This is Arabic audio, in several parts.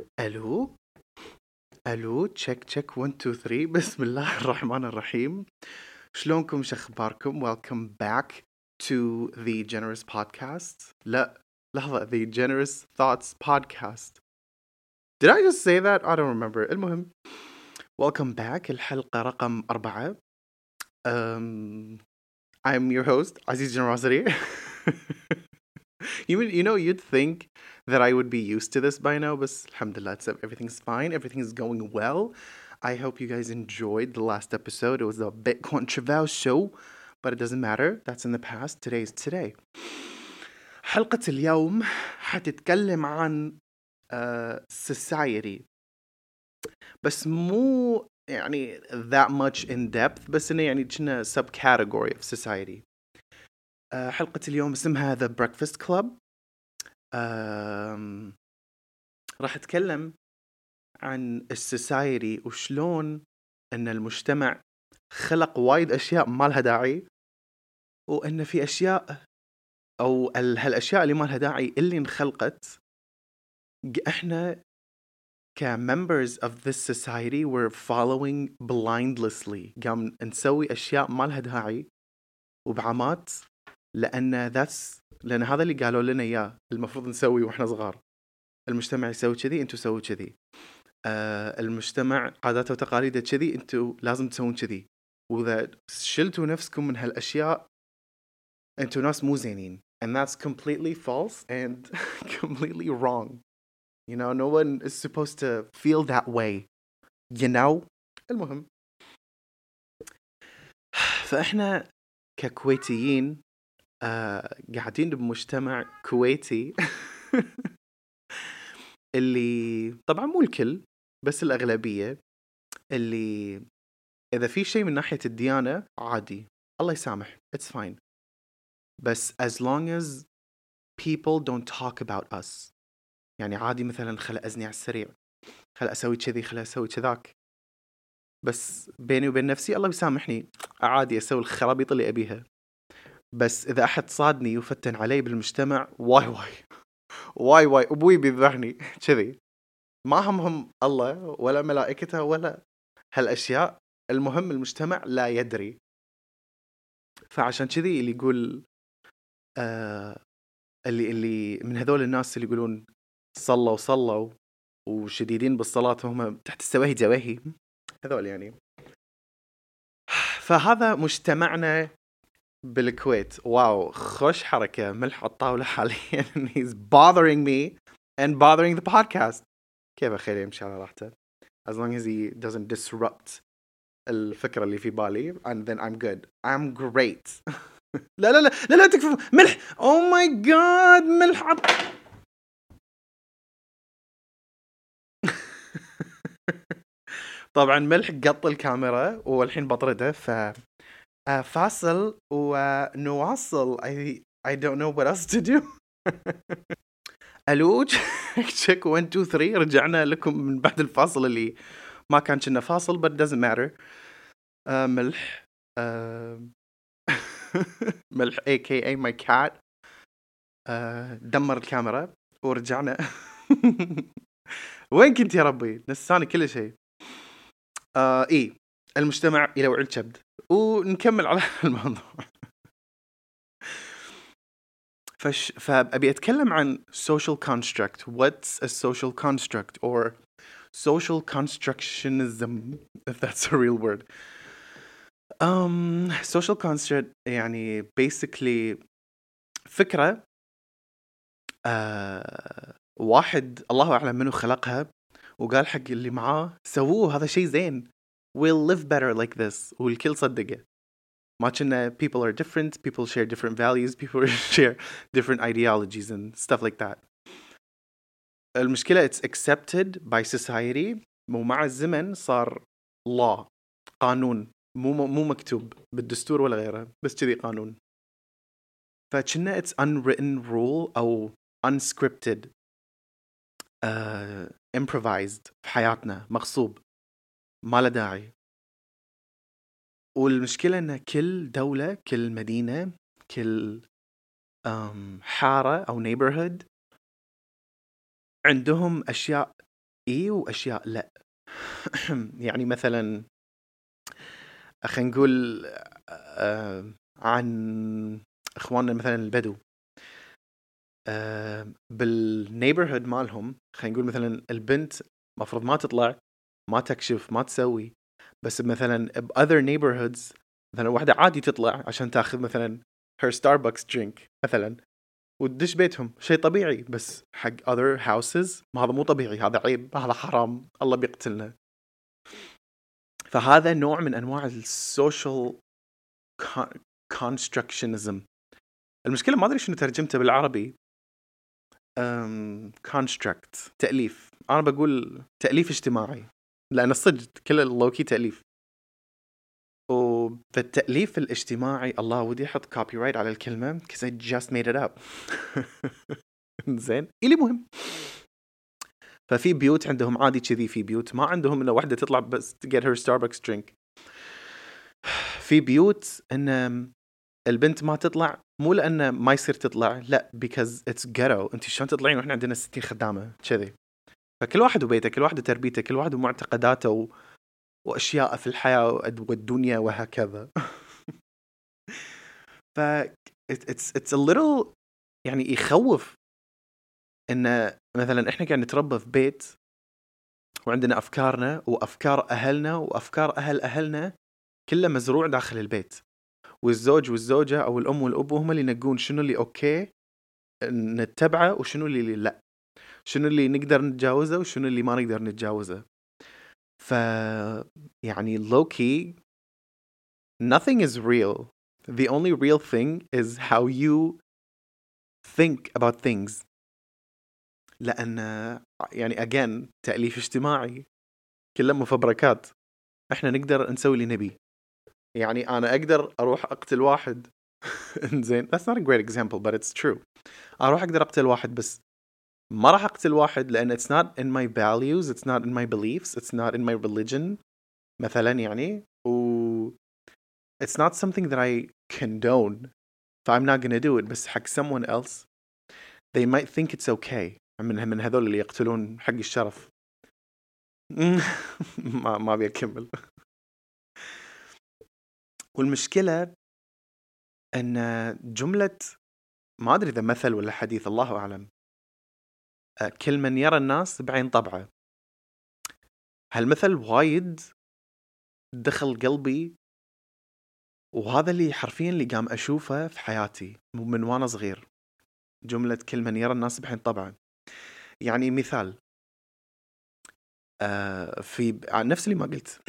ألو ألو تشيك تشيك 1 2 3 بسم الله الرحمن الرحيم شلونكم شخباركم welcome back to the generous podcast لا لحظة the generous thoughts podcast did I just say that I don't remember المهم welcome back الحلقة رقم أربعة um, I'm your host Aziz Generosity you you know you'd think that I would be used to this by now, but alhamdulillah, it's, everything's fine. Everything's going well. I hope you guys enjoyed the last episode. It was a bit controversial, but it doesn't matter. That's in the past. Today is today. حلقة اليوم حتتكلم عن uh, society بس مو يعني that much in depth بس انه يعني كنا subcategory of society uh, حلقة اليوم اسمها The Breakfast Club um, راح أتكلم عن السوسايتي وشلون إن المجتمع خلق وايد أشياء ما لها داعي وإن في أشياء أو هالأشياء اللي ما لها داعي اللي انخلقت إحنا كممبرز of this society we're following blindlessly. قام نسوي أشياء ما لها داعي وبعمات لأن that's لأن هذا اللي قالوا لنا إياه المفروض نسوي وإحنا صغار. المجتمع يسوي كذي أنتم سووا كذي. آه المجتمع عاداته وتقاليده كذي أنتم لازم تسوون كذي. وإذا شلتوا نفسكم من هالأشياء أنتم ناس مو زينين. And that's completely false and completely wrong. You know no one is supposed to feel that way. You know? المهم. فإحنا ككويتيين آه قاعدين بمجتمع كويتي اللي طبعا مو الكل بس الأغلبية اللي إذا في شيء من ناحية الديانة عادي الله يسامح it's fine. بس as long as people don't talk about us. يعني عادي مثلا خل أزني على السريع خل أسوي كذي خل أسوي كذاك. بس بيني وبين نفسي الله يسامحني عادي أسوي الخرابيط اللي أبيها. بس إذا أحد صادني وفتن علي بالمجتمع واي واي. واي واي. أبوي بيذبحني. كذي. ما همهم الله ولا ملائكته ولا هالأشياء. المهم المجتمع لا يدري. فعشان كذي اللي يقول آه اللي اللي من هذول الناس اللي يقولون صلوا صلوا وشديدين بالصلاة وهم تحت السواهي جواهي. هذول يعني. فهذا مجتمعنا بالكويت. واو خوش حركة ملح على الطاولة حاليا. He's bothering me and bothering the podcast. كيف أخير يمشي على راحته؟ As long as he doesn't disrupt الفكرة اللي في بالي and then I'm good. I'm great. لا لا لا لا لا تكفى. ملح! Oh my god ملح! عط... طبعا ملح قط الكاميرا والحين بطرده ف فاصل ونواصل. I I don't know what else to do. ألو تشيك 1 2 3 رجعنا لكم من بعد الفاصل اللي ما كان كنا فاصل but doesn't matter. uh, ملح. uh, ملح aka my cat. uh, دمر الكاميرا ورجعنا. وين كنت يا ربي؟ نساني كل شيء. آه إيه. المجتمع يلوع الكبد ونكمل على الموضوع فش فابي اتكلم عن social construct what's a social construct or social constructionism if that's a real word um social construct يعني basically فكرة uh, واحد الله اعلم منو خلقها وقال حق اللي معاه سووه هذا شيء زين we'll live better like this والكل صدقه ما كنا people are different people share different values people share different ideologies and stuff like that المشكلة it's accepted by society ومع الزمن صار law قانون مو مو مكتوب بالدستور ولا غيره بس كذي قانون فكنا it's unwritten rule أو unscripted uh, improvised في حياتنا مغصوب ما له داعي. والمشكلة إن كل دولة كل مدينة كل حارة أو neighborhood عندهم أشياء إي وأشياء لا. يعني مثلا خلينا نقول آه عن إخواننا مثلا البدو. آه بالنيبرهود مالهم خلينا نقول مثلا البنت مفروض ما تطلع ما تكشف ما تسوي. بس مثلا ب other neighborhoods مثلا واحدة عادي تطلع عشان تاخذ مثلا her Starbucks drink مثلا وتدش بيتهم. شيء طبيعي بس حق other houses ما هذا مو طبيعي هذا عيب هذا حرام الله بيقتلنا. فهذا نوع من أنواع السوشيال constructionism. المشكلة ما أدري شنو ترجمته بالعربي. construct تأليف. أنا بقول تأليف اجتماعي. لأن الصدق كله لوكي تأليف. وفالتأليف الاجتماعي الله ودي أحط copyright على الكلمة because I just made it زين؟ اللي مهم. ففي بيوت عندهم عادي كذي في بيوت ما عندهم انه واحدة تطلع بس get her Starbucks drink. في بيوت إن البنت ما تطلع مو لأنه ما يصير تطلع لأ because it's ghetto. أنت شلون تطلعين وإحنا عندنا 60 خدامة؟ كذي. فكل واحد وبيته كل واحد وتربيته كل واحد ومعتقداته و... واشياء في الحياة والدنيا وهكذا. ف it's it's a little يعني يخوف إن مثلا إحنا قاعد نتربى في بيت وعندنا أفكارنا وأفكار أهلنا وأفكار أهل أهلنا كله مزروع داخل البيت. والزوج والزوجة أو الأم والأب هم اللي ينقون شنو اللي أوكي نتبعه وشنو اللي لا. شنو اللي نقدر نتجاوزه وشنو اللي ما نقدر نتجاوزه. ف يعني key nothing is real. The only real thing is how you think about things. لأن يعني again تأليف اجتماعي. كله مفبركات. إحنا نقدر نسوي اللي نبي. يعني أنا أقدر أروح أقتل واحد. زين that's not a great example but it's true. أروح أقدر أقتل واحد بس. ما راح اقتل واحد لأن it's not in my values it's not in my beliefs it's not in my religion مثلا يعني و it's not something that I condone so I'm not gonna do it بس حق someone else they might think it's okay من من هذول اللي يقتلون حق الشرف ما ما ابي اكمل والمشكلة ان جمله ما ادري اذا مثل ولا حديث الله اعلم آه، كل من يرى الناس بعين طبعه. هالمثل وايد دخل قلبي وهذا اللي حرفيا اللي قام أشوفه في حياتي من وأنا صغير. جملة كل من يرى الناس بعين طبعه. يعني مثال آه في نفس اللي ما قلت.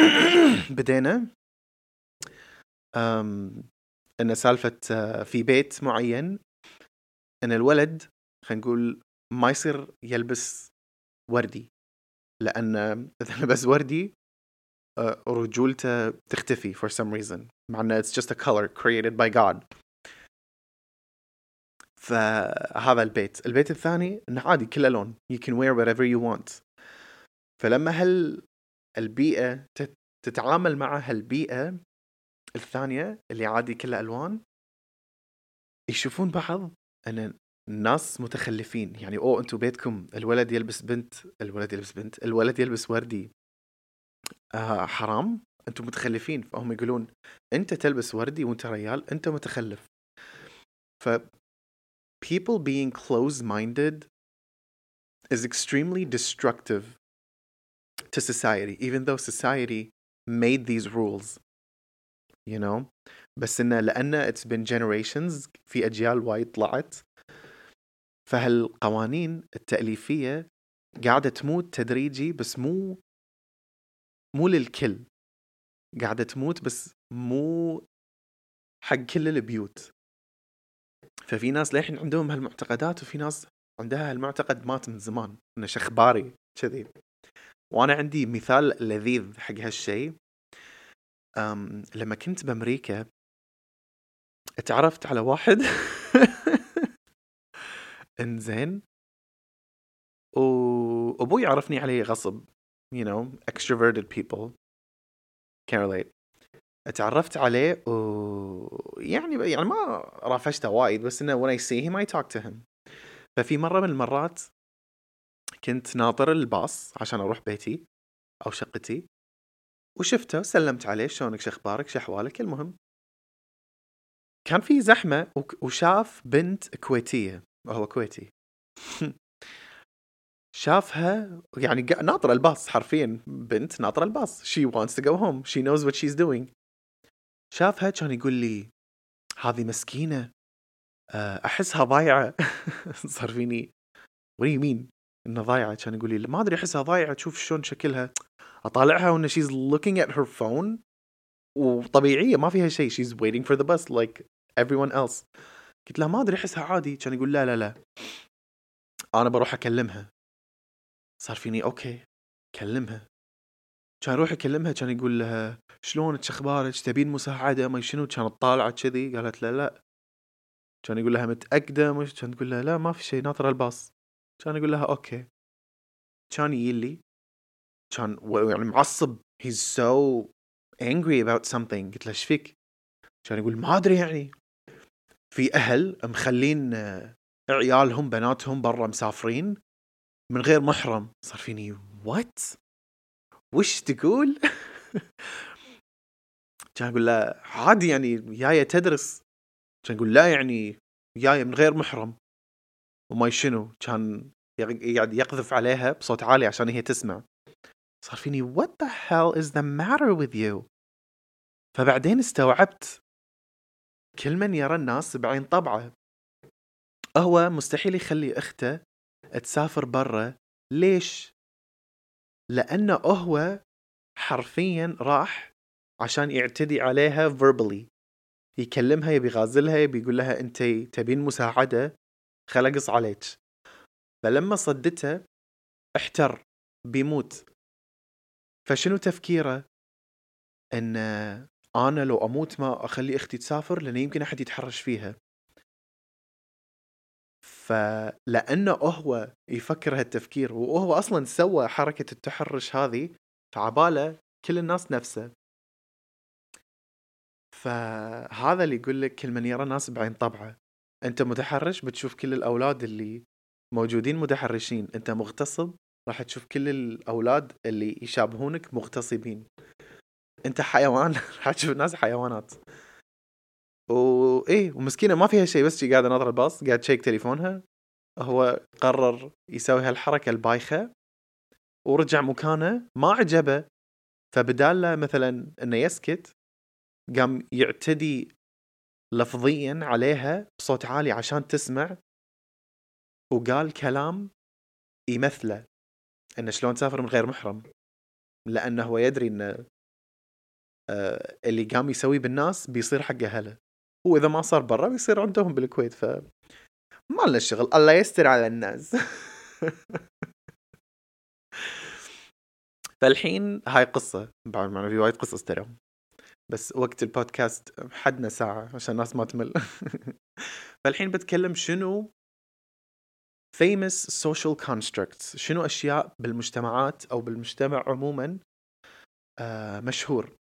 بدينا إن سالفة آه، في بيت معين إن الولد خلينا نقول ما يصير يلبس وردي لأن إذا لبس وردي آه، رجولته تختفي for some reason مع إنه it's just a color created by God. فهذا البيت. البيت الثاني إنه عادي كله لون. You can wear whatever you want. فلما هل البيئة تتعامل مع هالبيئة الثانية اللي عادي كلها ألوان يشوفون بعض أن الناس متخلفين. يعني أوه أنتم بيتكم الولد يلبس بنت الولد يلبس بنت الولد يلبس وردي. آه حرام. أنتم متخلفين. فهم يقولون أنت تلبس وردي وأنت ريال أنت متخلف. ف people being closed-minded is extremely destructive to society even though society made these rules. You know? بس إنه لأنه it's been generations في أجيال وايد طلعت فهالقوانين التأليفية قاعدة تموت تدريجي بس مو مو للكل. قاعدة تموت بس مو حق كل البيوت. ففي ناس للحين عندهم هالمعتقدات وفي ناس عندها هالمعتقد مات من زمان إنه شخباري كذي. وأنا عندي مثال لذيذ حق هالشيء. لما كنت بأمريكا تعرفت على واحد إنزين. وأبوي عرفني عليه غصب you know extroverted people. Can relate. تعرفت عليه و يعني يعني ما رافشته وايد بس إنه when I see him I talk to him. ففي مرة من المرات كنت ناطر الباص عشان أروح بيتي أو شقتي وشفته وسلمت عليه شلونك شو أخبارك شو أحوالك المهم. كان في زحمة وك- وشاف بنت كويتية. وهو كويتي. شافها يعني ناطرة الباص حرفيا بنت ناطرة الباص. She wants to go home. She knows what she's doing. شافها كان يقول لي هذه مسكينة آه، أحسها ضايعة. صار فيني what do you mean إنها ضايعة. كان يقول لي ما أدري أحسها ضايعة. تشوف شلون شكلها. أطالعها وإن she's looking at her phone. وطبيعية ما فيها شيء. She's waiting for the bus like everyone else. قلت له ما أدري أحسها عادي. كان يقول لا لا لا. أنا بروح أكلمها. صار فيني أوكي كلمها كان يروح يكلمها كان يقول لها شلونك أخبارك؟ تبين مساعدة ما شنو؟ كانت طالعة كذي قالت له لا. كان يقول لها متأكدة مش كان تقول لها لا ما في شيء ناطره الباص. كان يقول لها أوكي. كان يجي كان يعني معصب. He's so angry about something. قلت له إيش فيك؟ كان يقول ما أدري يعني. في أهل مخلين آه، عيالهم بناتهم برا مسافرين من غير محرم. صار فيني وات وش تقول؟ كان أقول له عادي يعني جاية تدرس. كان يقول لا يعني جاية من غير محرم. وما شنو كان يق- يقعد يقذف عليها بصوت عالي عشان هي تسمع. صار فيني what the hell is the matter with you فبعدين استوعبت كل من يرى الناس بعين طبعه. هو مستحيل يخلي أخته تسافر برا. ليش؟ لأنه هو حرفيا راح عشان يعتدي عليها verbally. يكلمها يبي يغازلها يبي يقول لها أنت تبين مساعدة خل أقص عليك. فلما صدته احتر بيموت. فشنو تفكيره؟ إن أنا لو أموت ما أخلي أختي تسافر لأن يمكن أحد يتحرش فيها. فلانه هو يفكر هالتفكير وهو أصلا سوى حركة التحرش هذه فعباله كل الناس نفسه. فهذا اللي يقول لك كل من يرى الناس بعين طبعه. أنت متحرش بتشوف كل الأولاد اللي موجودين متحرشين. أنت مغتصب راح تشوف كل الأولاد اللي يشابهونك مغتصبين. انت حيوان؟ راح تشوف الناس حيوانات. وإيه ومسكينة ما فيها شيء بس شي قاعدة ناظره الباص قاعد تشيك تليفونها. هو قرر يسوي هالحركة البايخة ورجع مكانه ما عجبه. فبدال مثلا إنه يسكت قام يعتدي لفظيا عليها بصوت عالي عشان تسمع وقال كلام يمثله. إنه شلون تسافر من غير محرم. لأنه هو يدري إنه اللي قام يسويه بالناس بيصير حق اهله واذا ما صار برا بيصير عندهم بالكويت ف ما لنا شغل. الله يستر على الناس. فالحين هاي قصة بعد معنا في وايد قصص ترى. بس وقت البودكاست حدنا ساعة عشان الناس ما تمل. فالحين بتكلم شنو famous social constructs. شنو أشياء بالمجتمعات أو بالمجتمع عموما آه مشهور. آه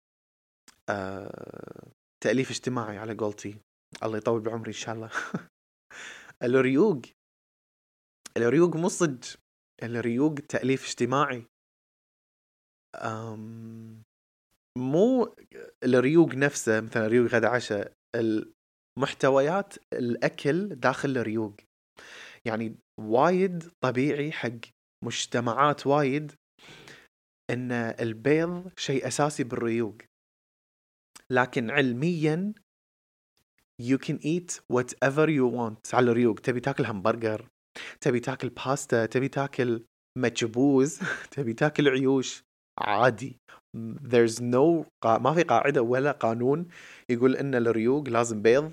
تأليف اجتماعي على قولتي. الله يطول بعمري إن شاء الله. الريوق الريوق مو صدق. الريوق تأليف اجتماعي. أم مو الريوق نفسه مثلا ريوق غدا عشاء المحتويات الأكل داخل الريوق يعني وايد طبيعي حق مجتمعات وايد إن البيض شيء أساسي بالريوق لكن علميا you can eat whatever you want. على الريوق. تبي تاكل همبرجر تبي تاكل باستا تبي تاكل مجبوز تبي تاكل عيوش. عادي. There's no قا... ما في قاعدة ولا قانون يقول إن الريوق لازم بيض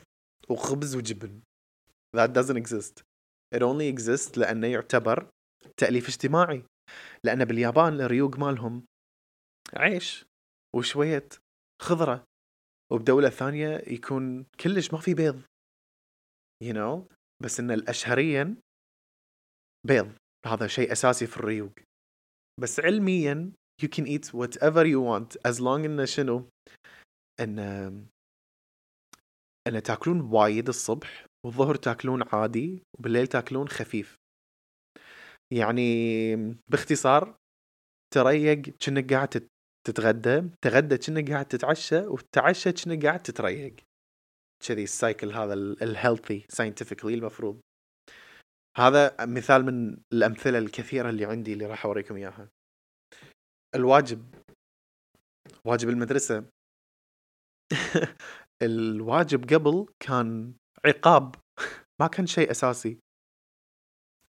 وخبز وجبن. That doesn't exist. It only exists لأنه يعتبر تأليف اجتماعي. لأن باليابان الريوق مالهم عيش وشوية خضرة. وبدولة ثانية يكون كلش ما في بيض you know بس إن الاشهريا بيض هذا شيء أساسي في الريوق. بس علميا you can eat whatever you want as long انه شنو؟ إن إن تاكلون وايد الصبح والظهر تاكلون عادي وبالليل تاكلون خفيف. يعني باختصار تريق كأنك قاعد تتغدى تغدى كأنك قاعد تتعشى وتتعشى كأنك قاعد تتريق. كذي ال cycle هذا ال healthy scientifically المفروض. هذا مثال من الأمثلة الكثيرة اللي عندي اللي راح أوريكم إياها. الواجب. واجب المدرسة. الواجب قبل كان عقاب. ما كان شيء أساسي.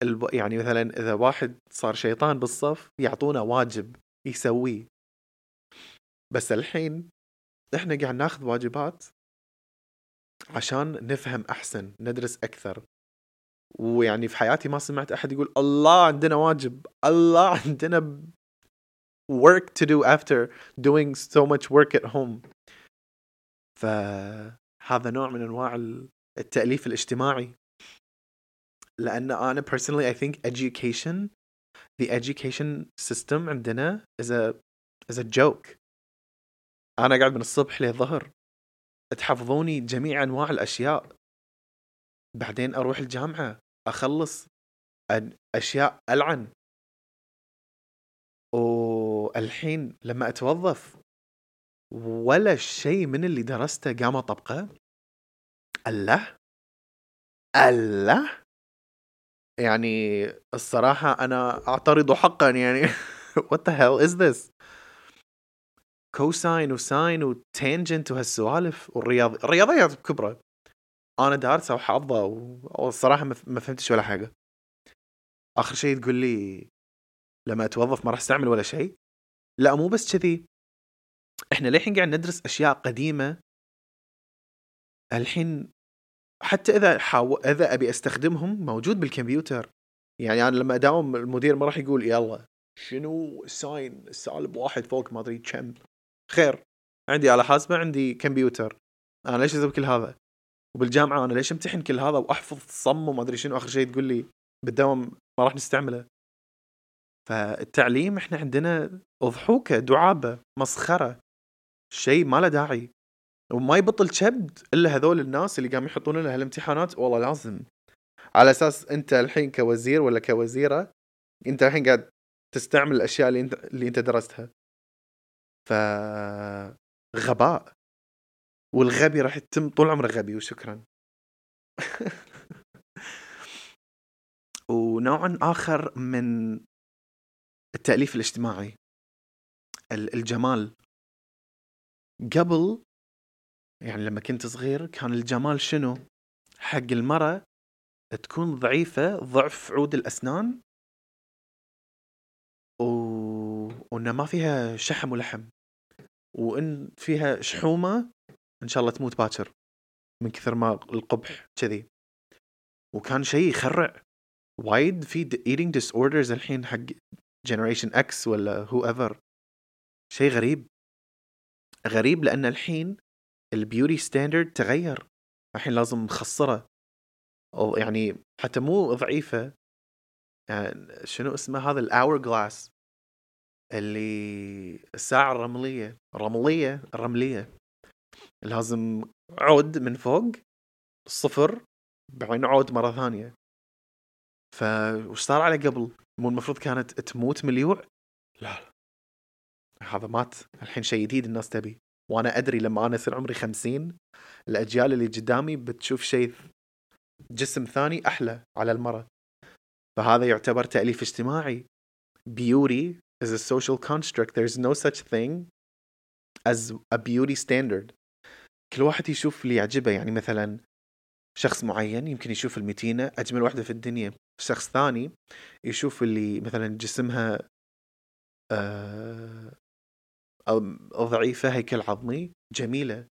الب... يعني مثلا إذا واحد صار شيطان بالصف يعطونا واجب يسويه. بس الحين إحنا قاعد ناخذ واجبات عشان نفهم أحسن ندرس أكثر. ويعني في حياتي ما سمعت أحد يقول الله عندنا واجب الله عندنا work to do after doing so much work at home. فهذا نوع من أنواع التأليف الاجتماعي. لأن أنا personally I think education the education system عندنا is a is a joke. أنا قاعد من الصبح للظهر تحفظوني جميع أنواع الأشياء. بعدين أروح الجامعة أخلص أشياء ألعن. والحين لما أتوظف ولا شيء من اللي درسته قام اطبقه الله! الله! يعني الصراحة أنا أعترض حقا يعني. What the hell is this? cosine و sine و tangent وهالسوالف والرياض الرياضيات بكبرى أنا دارسة وحافظة والصراحة ما فهمتش ولا حاجة. آخر شيء تقول لي لما أتوظف ما راح أستعمل ولا شيء لا مو بس كذي. إحنا للحين قاعد ندرس أشياء قديمة. الحين حتى إذا حاو... إذا أبي أستخدمهم موجود بالكمبيوتر. يعني أنا لما أداوم المدير ما راح يقول يلا شنو ساين؟ سالب واحد فوق ما أدري كم. خير عندي آلة حاسبة عندي كمبيوتر. أنا ليش أسوي كل هذا؟ وبالجامعة أنا ليش امتحن كل هذا وأحفظ صم وما ادري شنو؟ آخر شيء تقول لي بالدوام ما راح نستعمله. فالتعليم إحنا عندنا أضحوكة دعابة مسخرة شيء ما له داعي. وما يبطل كبد إلا هذول الناس اللي قام يحطون لنا هالامتحانات. والله لازم على أساس أنت الحين كوزير ولا كوزيرة أنت الحين قاعد تستعمل الأشياء اللي انت اللي أنت درستها. ف غباء. والغبي راح يتم طول عمره غبي وشكرا. ونوع آخر من التأليف الاجتماعي ال- الجمال. قبل يعني لما كنت صغير كان الجمال شنو؟ حق المرأة تكون ضعيفة ضعف عود الأسنان. و... وإن ما فيها شحم ولحم وإن فيها شحومة إن شاء الله تموت باكر من كثر ما القبح كذي. وكان شيء يخرع وايد في eating disorders الحين حق generation X ولا whoever. شيء غريب. غريب لأن الحين ال beauty standard تغير. الحين لازم مخصرة أو يعني حتى مو ضعيفة. يعني شنو اسمه هذا؟ ال hourglass اللي الساعة الرملية رملية الرملية لازم عود من فوق صفر بعدين عود مرة ثانية. ف وش صار على قبل؟ مو المفروض كانت تموت من اليوع؟ لا لا. هذا مات. الحين شيء جديد الناس تبي. وأنا أدري لما أنا يصير عمري خمسين الأجيال اللي قدامي بتشوف شيء جسم ثاني أحلى على المرة فهذا يعتبر تأليف اجتماعي. beauty is a social construct. There's no such thing as a beauty standard. كل واحد يشوف اللي يعجبه. يعني مثلا شخص معين يمكن يشوف المتينة أجمل واحدة في الدنيا. شخص ثاني يشوف اللي مثلا جسمها آه، أو ضعيفة هيكل عظمي جميلة.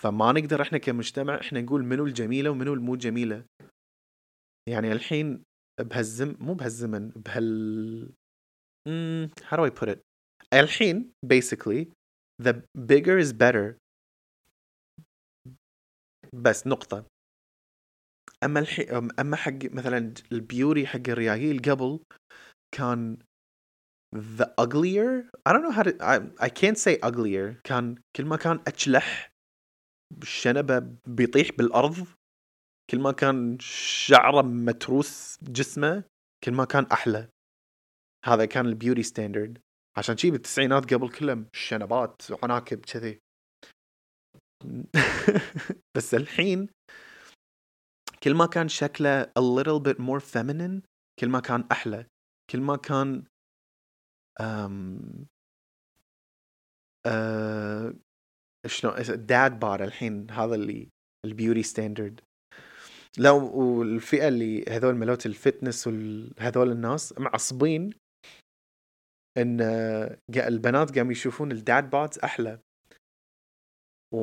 فما نقدر إحنا كمجتمع إحنا نقول منو الجميلة ومنو المو جميلة. يعني الحين بهالزم مو بهالزمن بهال mm, how do I put it? الحين basically the bigger is better. بس نقطة. أما الحي... أما حق مثلا ال beauty حق الريايل قبل كان the uglier. I don't know how to I, I can't say uglier. كان كل ما كان أقلح شنبه بيطيح بالأرض. كل ما كان شعره متروس جسمه كل ما كان أحلى. هذا كان ال beauty standard. عشان شي بالتسعينات قبل كلهم شنبات وعناكب كذي. بس الحين كل ما كان شكله a little bit more feminine كل ما كان أحلى. كل ما كان um, uh, شلون dad bod الحين هذا اللي ال beauty standard. لا والفئة اللي هذول مالوت ال fitness وهذول الناس معصبين ان البنات قاموا يشوفون الداد بادز أحلى و...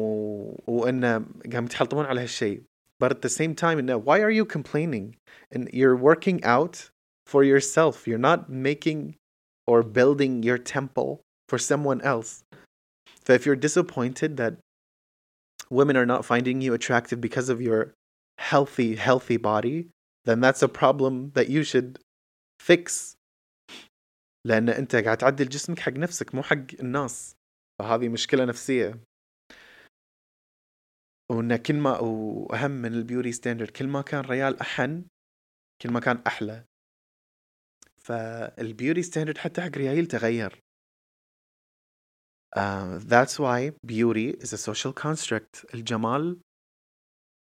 وان قام يتحلطمون على هالشيء but at the same time انه why are you complaining and you're working out for yourself you're not making or building your temple for someone else so if you're disappointed that women are not finding you attractive because of your healthy healthy body then that's a problem that you should fix لأن أنت قاعد تعدل جسمك حق نفسك مو حق الناس. فهذه مشكلة نفسية. وإن كل ما وأهم من ال beauty standard كل ما كان ريال أحن كل ما كان أحلى. فال beauty standard حتى حق ريايل تغير. uh, that's why beauty is a social construct. الجمال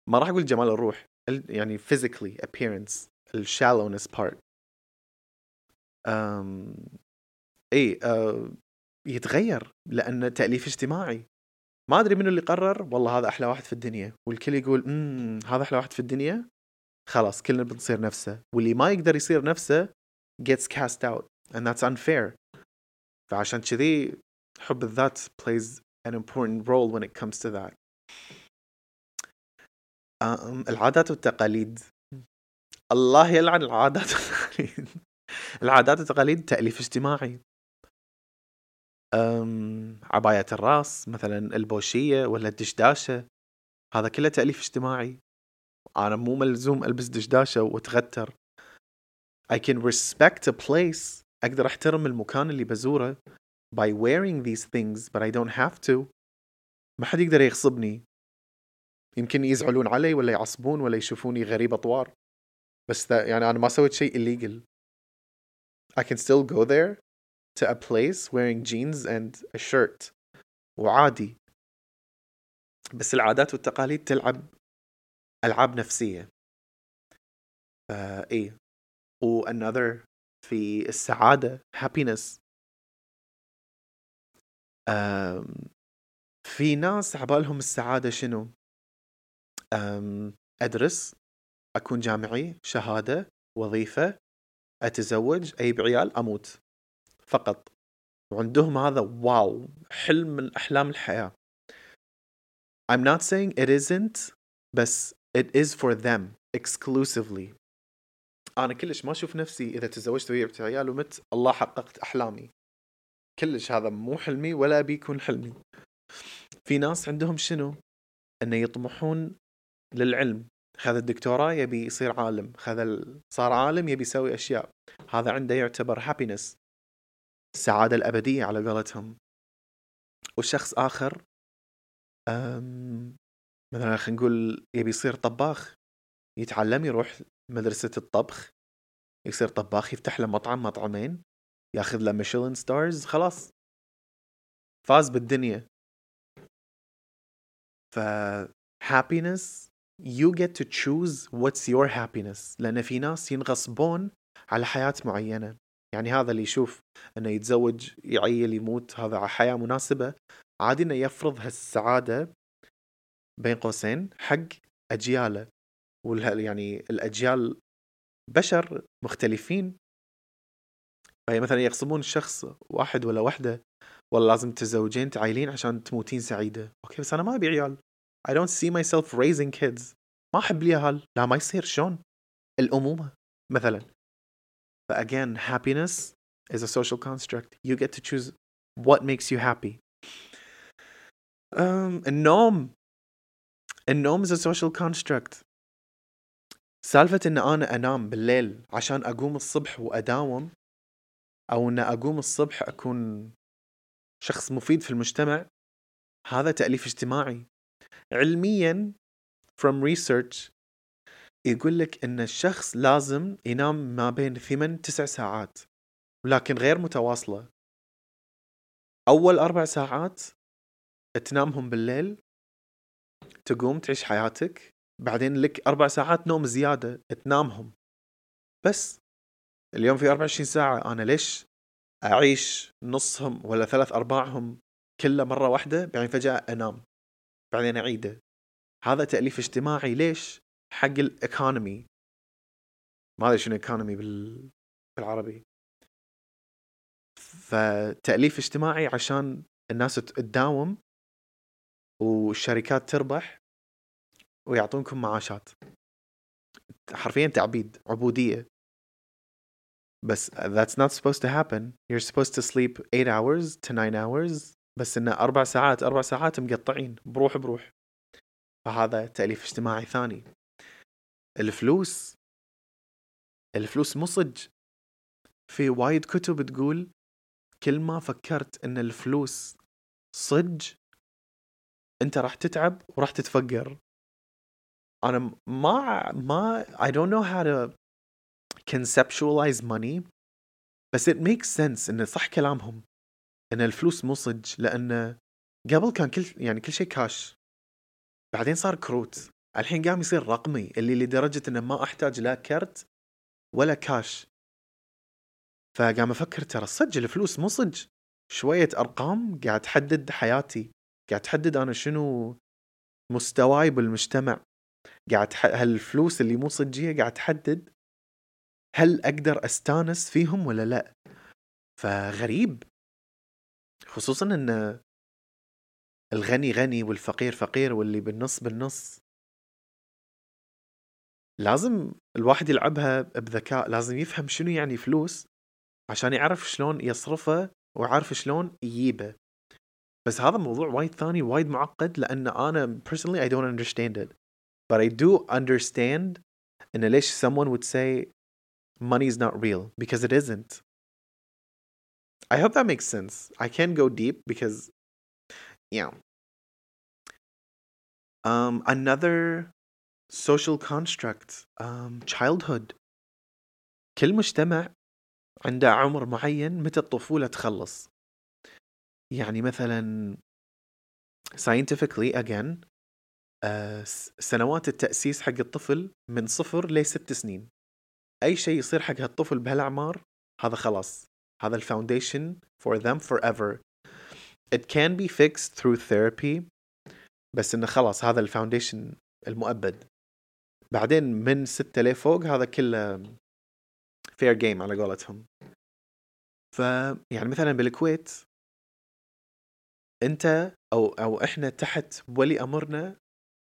ما راح أقول جمال الروح يعني physically appearance الشالونس part. um, اي uh, يتغير لأن تأليف اجتماعي. ما أدري منو اللي قرر والله هذا أحلى واحد في الدنيا. والكل يقول أمم هذا أحلى واحد في الدنيا؟ خلاص كلنا بنصير نفسه. واللي ما يقدر يصير نفسه gets cast out and that's unfair. فعشان كذي حب الذات plays an important role when it comes to that. um, العادات والتقاليد. الله يلعن العادات والتقاليد. العادات والتقاليد تأليف اجتماعي. عباية الراس مثلا البوشية ولا الدشداشة. هذا كله تأليف اجتماعي. أنا مو ملزوم ألبس دشداشة وأتغتر. I can respect a place. أقدر أحترم المكان اللي بزوره by wearing these things but I don't have to. ما حد يقدر يغصبني. يمكن يزعلون علي ولا يعصبون ولا يشوفوني غريب أطوار. بس يعني أنا ما سويت شيء illegal. I can still go there to a place wearing jeans and a shirt. وعادي. بس العادات والتقاليد تلعب ألعاب نفسية. فا إيه. و another في السعادة happiness. um, في ناس عبالهم السعادة شنو؟ um, أدرس أكون جامعي شهادة وظيفة. أتزوج أجيب عيال أموت. فقط. وعندهم هذا واو حلم من أحلام الحياة. I'm not saying it isn't بس it is for them exclusively. أنا كلش ما أشوف نفسي إذا تزوجت وجبت عيال ومت الله حققت أحلامي. كلش هذا مو حلمي ولا بيكون حلمي. في ناس عندهم شنو؟ إنه يطمحون للعلم. خذ الدكتوراه يبي يصير عالم. خذ صار عالم يبي يسوي أشياء. هذا عنده يعتبر هابينس السعادة الأبدية على قولتهم. وشخص آخر مثلا خلينا نقول يبي يصير طباخ يتعلم يروح مدرسة الطبخ. يصير طباخ يفتح له مطعم مطعمين ياخذ له ميشلان ستارز خلاص. فاز بالدنيا. ف happiness you get to choose what's your happiness. لأن في ناس ينغصبون على حياة معينة. يعني هذا اللي يشوف إنه يتزوج يعيل يموت هذا حياة مناسبة. عادي إنه يفرض هالسعادة بين قوسين حق أجياله. يعني الأجيال بشر مختلفين. فهي مثلا يقسمون الشخص واحد ولا وحدة والله لازم تتزوجين تعايلين عشان تموتين سعيدة. أوكي بس أنا ما أبي عيال. I don't see myself raising kids. ما أحب اليهال لا ما يصير. شلون؟ الأمومة مثلا. فاجين happiness is a social construct. You get to choose what makes you happy. Um, النوم النوم is a social construct. سالفة إن أنا أنام بالليل عشان أقوم الصبح وأداوم أو إن أقوم الصبح أكون شخص مفيد في المجتمع هذا تأليف اجتماعي. علميا from research يقول لك إن الشخص لازم ينام ما بين ثمان تسع ساعات ولكن غير متواصلة. أول أربع ساعات تنامهم بالليل تقوم تعيش حياتك بعدين لك أربع ساعات نوم زيادة تنامهم. بس اليوم في 24 ساعة أنا ليش أعيش نصهم ولا ثلاث أرباعهم كله مرة واحدة؟ بعدين فجأة أنام. بعدين أعيده. هذا تأليف اجتماعي. ليش؟ حق الايكونومي ما أدري شنو ايكونومي بال... بالعربي. فتأليف اجتماعي عشان الناس تداوم والشركات تربح ويعطونكم معاشات. حرفيا تعبيد عبودية. بس that's not supposed to happen. You're supposed to sleep 8 hours to 9 hours. بس انه أربع ساعات أربع ساعات مقطعين بروح بروح. فهذا تأليف اجتماعي ثاني. الفلوس الفلوس مو صج في وايد كتب تقول كل ما فكرت إن الفلوس صج أنت راح تتعب وراح تتفقر. أنا ما ما I don't know how to conceptualize money بس it makes sense إنه صح كلامهم. إن الفلوس مو صج لأن قبل كان كل يعني كل شيء كاش بعدين صار كروت الحين قام يصير رقمي اللي لدرجة إنه ما أحتاج لا كرت ولا كاش فقام أفكر ترى صدق الفلوس مو صدق. شوية أرقام قاعد تحدد حياتي قاعد تحدد أنا شنو مستواي بالمجتمع. قاعد. هالفلوس اللي مو صجية قاعد تحدد؟ هل أقدر أستانس فيهم ولا لا؟ فغريب. خصوصا إن الغني غني والفقير فقير واللي بالنص بالنص. لازم الواحد يلعبها بذكاء لازم يفهم شنو يعني فلوس عشان يعرف شلون يصرفه ويعرف شلون يجيبه. بس هذا موضوع وايد ثاني وايد معقد لأن أنا personally I don't understand it. But I do understand إن ليش someone would say money is not real because it isn't. I hope that makes sense. I can't go deep because yeah. Um another social construct um, childhood. كل مجتمع عنده عمر معين متى الطفولة تخلص. يعني مثلا scientifically again uh, سنوات التأسيس حق الطفل من صفر لست سنين. أي شيء يصير حق هالطفل بهالأعمار هذا خلاص. هذا ال foundation for them forever. It can be fixed through therapy بس إنه خلاص هذا ال foundation المؤبد. بعدين من ستة لفوق هذا كله فير جيم على قولتهم. ف يعني مثلا بالكويت أنت أو أو إحنا تحت ولي أمرنا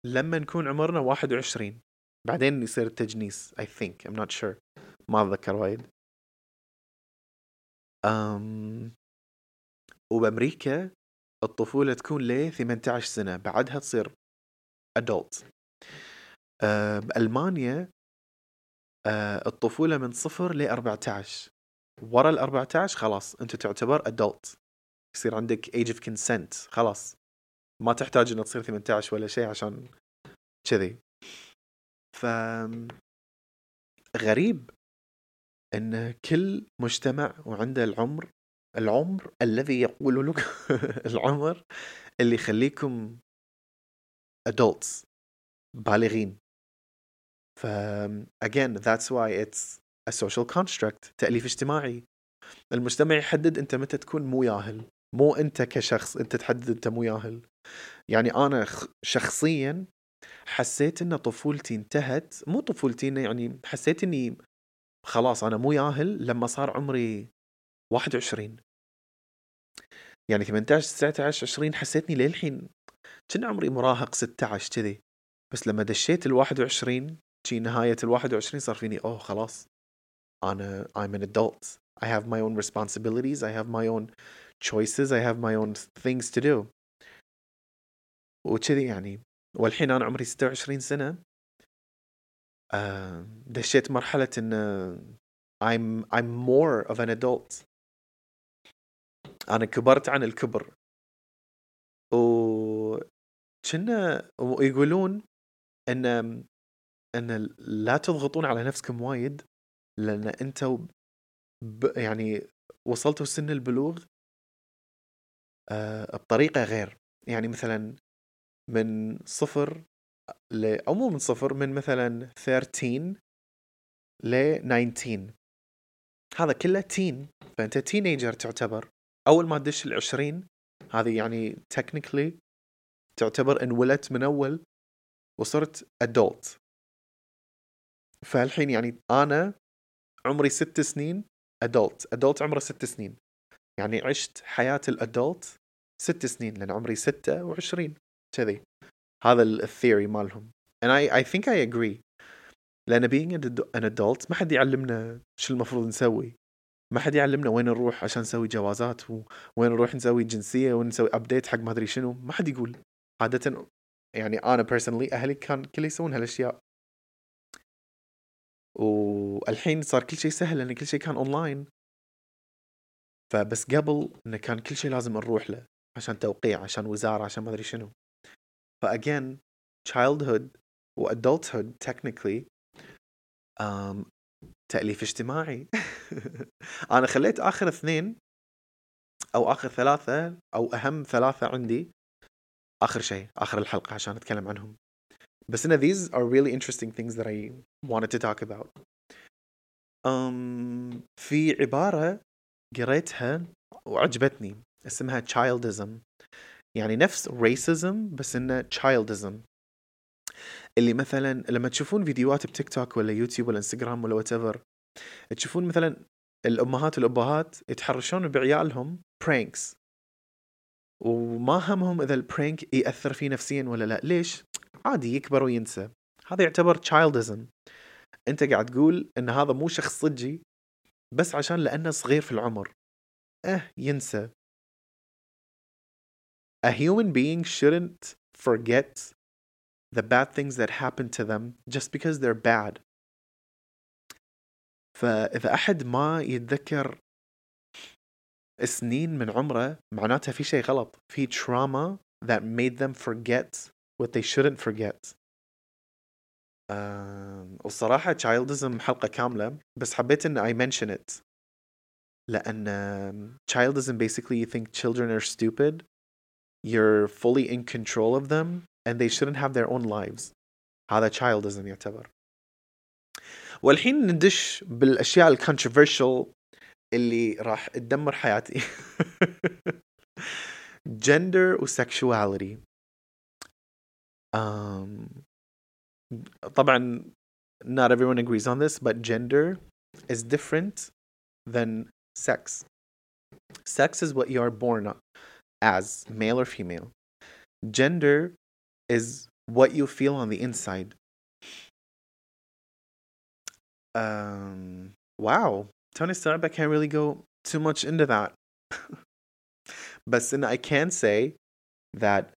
لما نكون عمرنا 21 بعدين يصير التجنيس I think I'm not sure. ما أتذكر وايد. أم وبأمريكا الطفولة تكون ل 18 سنة بعدها تصير آه، بألمانيا آه، الطفولة من صفر ل 14 ورا ال 14 خلاص أنت تعتبر adult. يصير عندك age of consent خلاص. ما تحتاج انه تصير 18 ولا شيء عشان كذي. ف غريب إن كل مجتمع وعنده العمر العمر الذي يقول لك العمر اللي يخليكم adults بالغين. ف again that's why it's a social construct تأليف اجتماعي. المجتمع يحدد أنت متى تكون مو ياهل مو أنت كشخص أنت تحدد أنت مو ياهل. يعني أنا شخصيا حسيت إن طفولتي انتهت مو طفولتي يعني حسيت إني خلاص أنا مو ياهل لما صار عمري 21 يعني 18 19 20 حسيتني للحين كنا عمري مراهق 16 كذي. بس لما دشيت ال 21 شي نهاية ال 21 صار فيني أوه خلاص. أنا I'm an adult. I have my own responsibilities. I have my own choices. I have my own things to do. وكذي يعني. والحين أنا عمري 26 سنة. دشيت مرحلة إن I'm I'm more of an adult أنا كبرت عن الكبر و كنا ويقولون إن إن لا تضغطون على نفسكم وايد لأن أنتوا ب... يعني وصلتوا سن البلوغ آه بطريقة غير يعني مثلا من صفر. أو مو من صفر من مثلا 13 ل 19 هذا كله teen فأنت teenager تعتبر. أول ما تدش العشرين هذه يعني technically تعتبر انولدت من أول وصرت adult فالحين يعني أنا عمري ست سنين adult adult عمره ست سنين. يعني عشت حياة ال adult ست سنين لأن عمري ستة وعشرين كذي. هذا ال theory مالهم. And I, I think I agree. لأن being an adult ما حد يعلمنا شو المفروض نسوي. ما حد يعلمنا وين نروح عشان نسوي جوازات وين نروح نسوي جنسية وين نسوي update حق ما أدري شنو. ما حد يقول. عادة يعني أنا personally أهلي كان كل يسوون هالأشياء. والحين صار كل شيء سهل لأن كل شيء كان اونلاين فبس قبل انه كان كل شيء لازم نروح له عشان توقيع عشان وزارة عشان ما أدري شنو. فاجين childhood و adulthood technically um, تأليف اجتماعي. أنا خليت آخر اثنين أو آخر ثلاثة أو أهم ثلاثة عندي آخر شيء آخر الحلقة عشان أتكلم عنهم. بس إن these are really interesting things that I wanted to talk about. Um, في عبارة قريتها وعجبتني اسمها childism. يعني نفس racism بس إنه childism. اللي مثلا لما تشوفون فيديوهات بتيك توك ولا يوتيوب ولا إنستغرام ولا ever تشوفون مثلا الأمهات والأبهات يتحرشون بعيالهم pranks وما همهم إذا ال prank يأثر فيه نفسيا ولا لا. ليش؟ عادي يكبر وينسى. هذا يعتبر تشايلدزم أنت قاعد تقول إن هذا مو شخص صجي بس عشان لأنه صغير في العمر. آه ينسى. A human being shouldn't forget the bad things that happen to them just because they're bad فإذا أحد ما يتذكر سنين من عمره معناتها في شيء غلط في trauma that made them forget what they shouldn't forget uh, والصراحة childism حلقة كاملة بس حبيت إن I mention it لأن childism basically you think children are stupid you're fully in control of them and they shouldn't have their own lives هذا childism يعتبر والحين ندش بالاشياء الكونتروفيرشل اللي راح تدمر حياتي gender وسكشواليتي um, طبعا not everyone agrees on this but gender is different than sex sex is what you are born as male or female gender is what you feel on the inside. Um, wow, Tony Stark, I can't really go too much into that. but then I can say that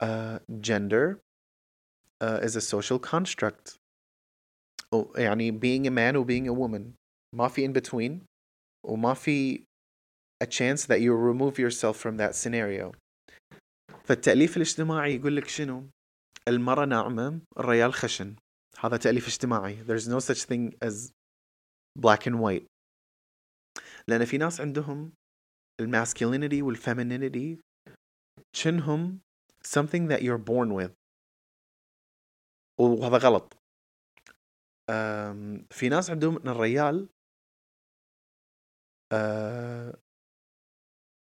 uh, gender uh, is a social construct. Oh, يعني being a man or being a woman ما في in between وما في a chance that you remove yourself from that scenario. فالتأليف الاجتماعي يقول لك شنو؟ المرأة ناعمة الريال خشن. هذا تأليف اجتماعي. There's no such thing as black and white. لأن في ناس عندهم ال masculinity وال femininity شنهم something that you're born with. وهذا غلط. في ناس عندهم إن الريال آه،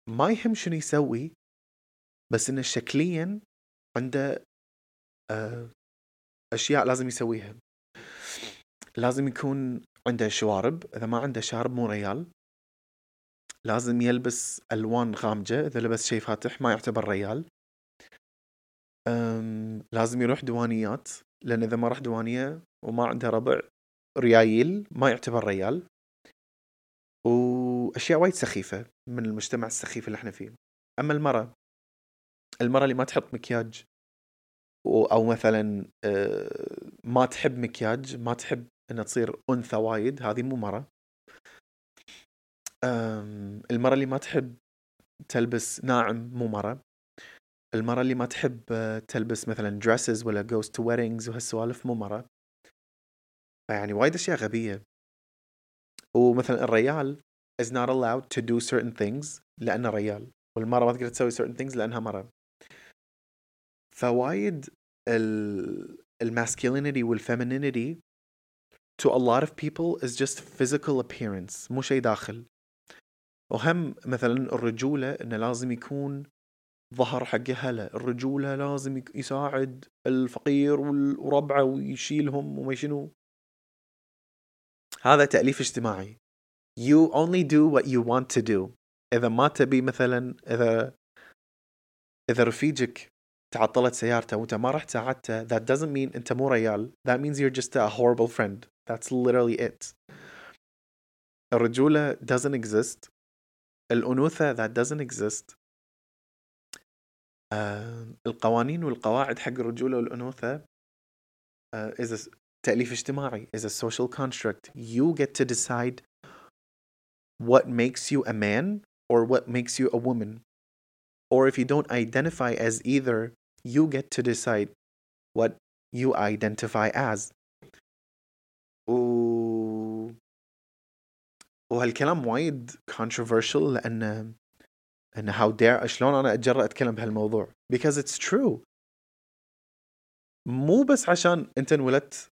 ما يهم شنو يسوي بس إنه شكليا عنده آه، أشياء لازم يسويها. لازم يكون عنده شوارب. إذا ما عنده شارب مو ريال. لازم يلبس ألوان غامجة. إذا لبس شيء فاتح ما يعتبر ريال. لازم يروح دوانيات. لأن إذا ما راح دوانية وما عنده ربع ريايل ما يعتبر ريال. وأشياء وايد سخيفة من المجتمع السخيف اللي إحنا فيه. أما المرأة المرأة اللي ما تحط مكياج أو مثلا آه، ما تحب مكياج ما تحب إنها تصير أنثى وايد هذه مو مرة المرأة اللي ما تحب تلبس ناعم مو مرة المرأة اللي ما تحب آه، تلبس مثلا dresses ولا goes to weddings وهالسوالف مو مرة فيعني وايد أشياء غبية. ومثلا الريال is not allowed to do certain things لأنه ريال والمرة ما تقدر تسوي certain things لأنها مرة. فوايد ال ال masculinity وال femininity to a lot of people is just physical appearance مو شيء داخل. وهم مثلا الرجولة إنه لازم يكون ظهر حق هله الرجولة لازم يساعد الفقير وربعه ويشيلهم وما شنو. هذا تأليف اجتماعي. You only do what you want to do. إذا ما تبي مثلا إذا إذا رفيجك تعطلت سيارته وأنت ما رحت ساعدته that doesn't mean أنت مو ريال. That means you're just a horrible friend. That's literally it. الرجولة doesn't exist. الأنوثة that doesn't exist. uh, القوانين والقواعد حق الرجولة والأنوثة uh, is a تأليف اجتماعي is a social construct you get to decide what makes you a man or what makes you a woman or if you don't identify as either you get to decide what you identify as و... وهالكلام وايد controversial لأن أن how dare شلون أنا أتجرأ أتكلم بهالموضوع because it's true مو بس عشان أنت انولدت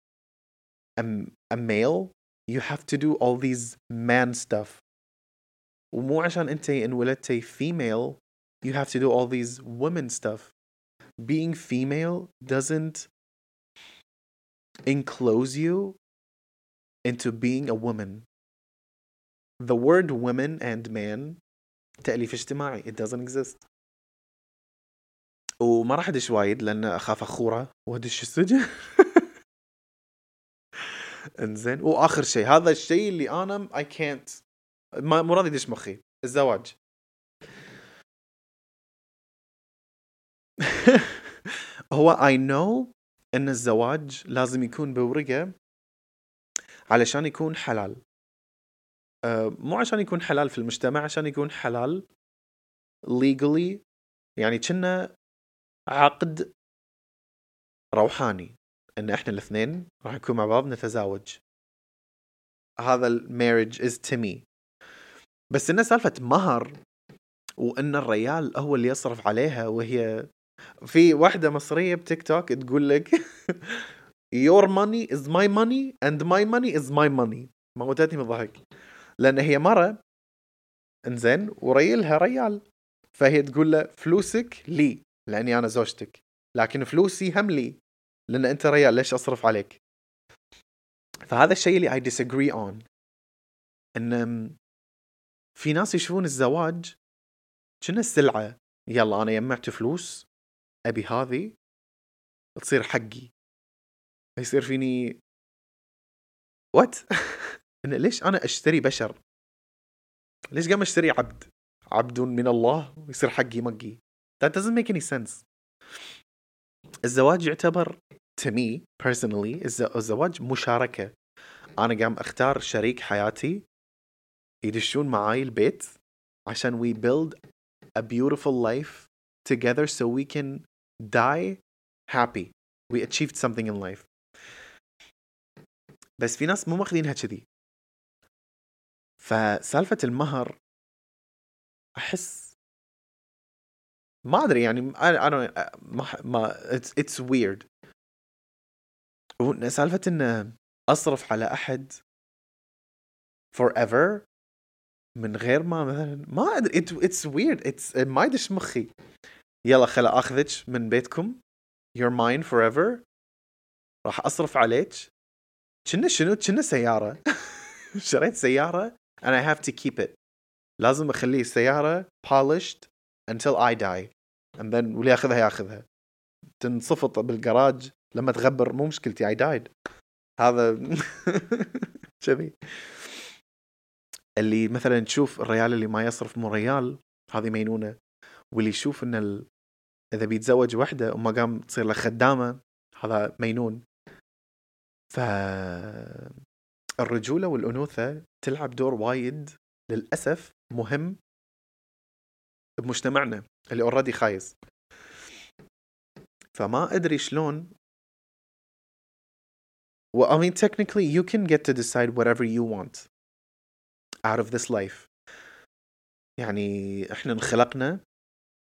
a, a male you have to do all these man stuff ومو عشان أنت انولدت female you have to do all these women stuff being female doesn't enclose you into being a woman. The word woman and man تأليف اجتماعي it doesn't exist وما راح ادش وايد لان اخاف اخوره وادش السجن انزين. وآخر شيء هذا الشيء اللي أنا can't ما مو راضي يدش مخي. الزواج. هو I know إن الزواج لازم يكون بورقة علشان يكون حلال. أه مو عشان يكون حلال في المجتمع عشان يكون حلال legally يعني كنا عقد روحاني. إن إحنا الاثنين راح نكون مع بعض نتزاوج. هذا ال marriage is to me. بس انه سالفة مهر وإن الريال هو اللي يصرف عليها وهي في واحدة مصرية بتيك توك تقول لك your money is my money and my money is my money. موتتني من الضحك. لأن هي مرة إنزين وريلها ريال. فهي تقول له فلوسك لي. لأني أنا زوجتك. لكن فلوسي هم لي. لأن أنت ريال ليش أصرف عليك؟ فهذا الشيء اللي I disagree on. إن في ناس يشوفون الزواج كنا السلعة؟ يلا أنا جمعت فلوس أبي هذه تصير حقي. يصير فيني وات إن ليش أنا أشتري بشر؟ ليش قام أشتري عبد؟ عبد من الله ويصير حقي مقي. That doesn't make any sense. الزواج يعتبر me personally الزواج مشاركة. أنا قام أختار شريك حياتي يدشون معاي البيت عشان we build a beautiful life together so we can die happy. We achieved something in life. بس في ناس مو ماخذينها كذي. فسالفة المهر أحس ما أدري يعني I don't ما, ما it's weird. سالفة إن أصرف على أحد forever من غير ما مثلا ما it, it's weird. It's ما يدش مخي. يلا خلا آخذك من بيتكم. You're mine forever. راح أصرف عليك. كنا شنو؟ كنا سيارة. شريت سيارة and I have to keep it. لازم أخليه سيارة polished until I die. And واللي ياخذها ياخذها. تنصفط بالجراج لما تغبر مو مشكلتي I died. هذا كذي اللي مثلا تشوف الريال اللي ما يصرف مو ريال هذه مينونة. واللي يشوف إن ال... إذا بيتزوج وحدة وما قام تصير له خدامة هذا مينون. ف الرجولة والأنوثة تلعب دور وايد للأسف مهم بمجتمعنا اللي اوريدي خايس فما ادري شلون well I mean technically you can get to decide whatever you want out of this life يعني إحنا انخلقنا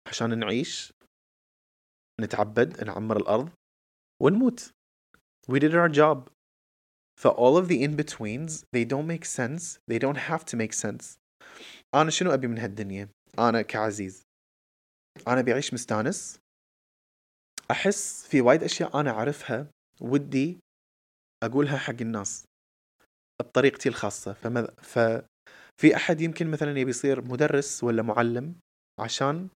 عشان نعيش نتعبد نعمر الأرض ونموت we did our job ف all of the in-betweens they don't make sense they don't have to make sense أنا شنو أبي من هالدنيا أنا كعزيز. أنا بعيش مستانس. أحس في وايد أشياء أنا أعرفها ودي أقولها حق الناس بطريقتي الخاصة. فمذ... ففي أحد يمكن مثلا يبي يصير مدرس ولا معلم عشان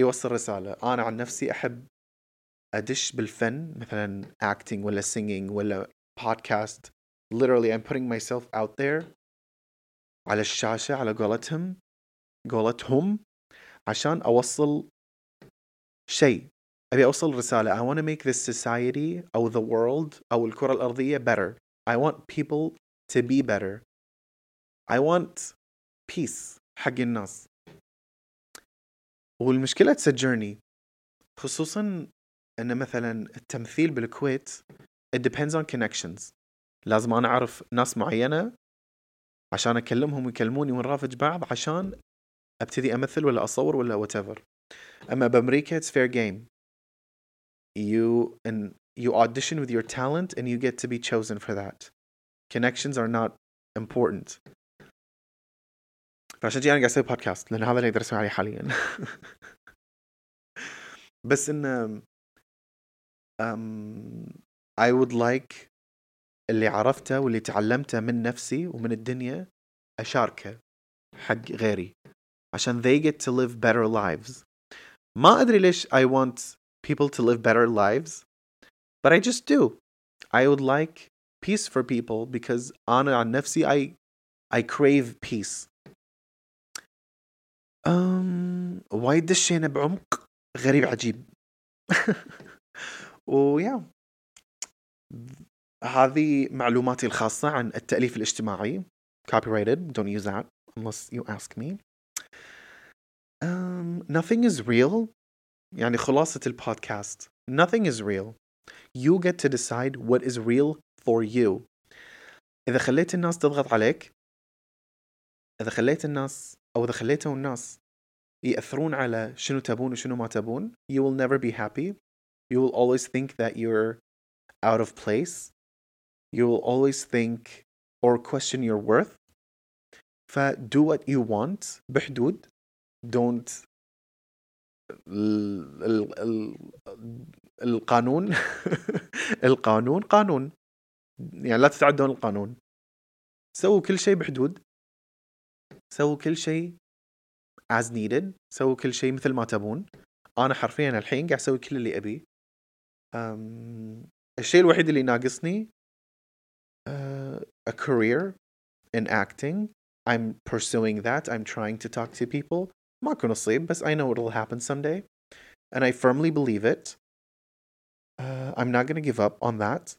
يوصل رسالة. أنا عن نفسي أحب أدش بالفن مثلا acting ولا singing ولا podcast. Literally I'm putting myself out there على الشاشة على قولتهم. قولتهم عشان أوصل شيء. أبي أوصل رسالة. I want to make this society أو the world أو الكرة الأرضية better. I want people to be better. I want peace حق الناس. a journey. خصوصا أن مثلا التمثيل بالكويت it depends on connections. لازم أنا أعرف ناس معينة عشان أكلمهم ويكلموني ونرافج بعض عشان أبتدي أمثل ولا أصور ولا whatever. أما بأمريكا it's fair game. You and you audition with your talent and you get to be chosen for that. Connections are not important. فعشان كذي أنا قاعد أسوي بودكاست لأن هذا اللي أقدر أسوي عليه حاليا. بس إن um, I would like اللي عرفته واللي تعلمته من نفسي ومن الدنيا أشاركه حق غيري. عشان they get to live better lives ما ادري ليش I want people to live better lives but I just do I would like peace for people because أنا عن نفسي I I crave peace um, وايد دشينا بعمق غريب عجيب ويا هذه معلوماتي الخاصة عن التأليف الاجتماعي copyrighted don't use that unless you ask me Um, nothing is real يعني خلاصة البودكاست nothing is real you get to decide what is real for you إذا خليت الناس تضغط عليك إذا خليت الناس أو إذا خليتوا الناس يأثرون على شنو تبون وشنو ما تبون you will never be happy you will always think that you're out of place you will always think or question your worth ف do what you want بحدود ال القانون القانون قانون. يعني لا تتعدون القانون. سووا كل شيء بحدود. سووا كل شيء as needed. سووا كل شيء مثل ما تبون. أنا حرفيا الحين قاعد أسوي كل اللي أبي. الشيء الوحيد اللي ناقصني uh, a career in acting. I'm pursuing that. I'm trying to talk to people. ما أكون أصيب بس I know it'll happen someday and I firmly believe it uh, I'm not gonna give up on that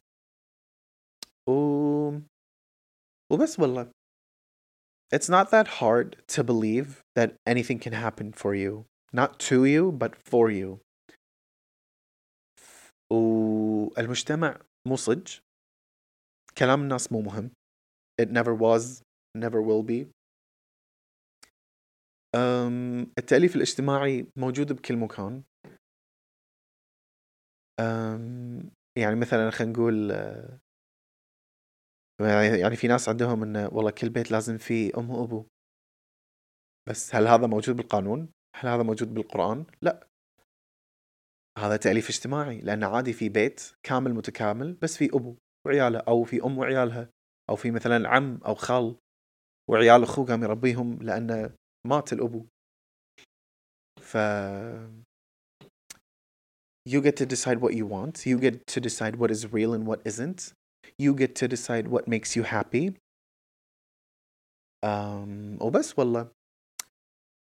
و... وبس والله it's not that hard to believe that anything can happen for you not to you but for you والمجتمع مو صج كلام الناس مو مهم it never was never will be um, التأليف الاجتماعي موجود بكل مكان يعني مثلا خلينا نقول يعني في ناس عندهم إنه والله كل بيت لازم فيه أم وأبو بس هل هذا موجود بالقانون؟ هل هذا موجود بالقرآن؟ لا هذا تأليف اجتماعي لأن عادي في بيت كامل متكامل بس في أبو وعياله أو في أم وعيالها أو في مثلا عم أو خال وعيال أخوه قام يربيهم لأنه مات الأبو ف you get to decide what you want you get to decide what is real and what isn't you get to decide what makes you happy um, وبس والله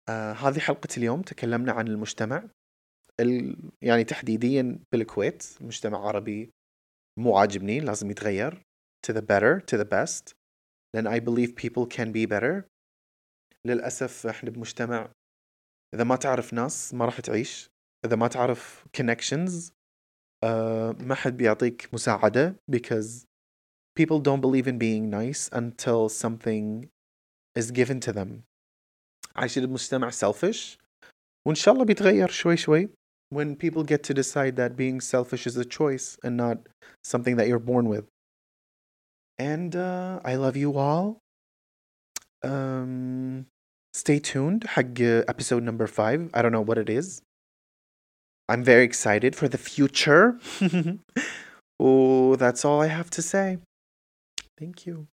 uh, هذه حلقة اليوم تكلمنا عن المجتمع ال... يعني تحديديا بالكويت مجتمع عربي مو عاجبني لازم يتغير to the better to the best لأن I believe people can be better للأسف إحنا بمجتمع إذا ما تعرف ناس ما راح تعيش إذا ما تعرف connections uh, ما حد بيعطيك مساعدة because people don't believe in being nice until something is given to them عايشين المجتمع selfish وإن شاء الله بيتغير شوي شوي when people get to decide that being selfish is a choice and not something that you're born with. And uh, I love you all. Um, stay tuned حق episode number five. I don't know what it is. I'm very excited for the future. oh, that's all I have to say. Thank you.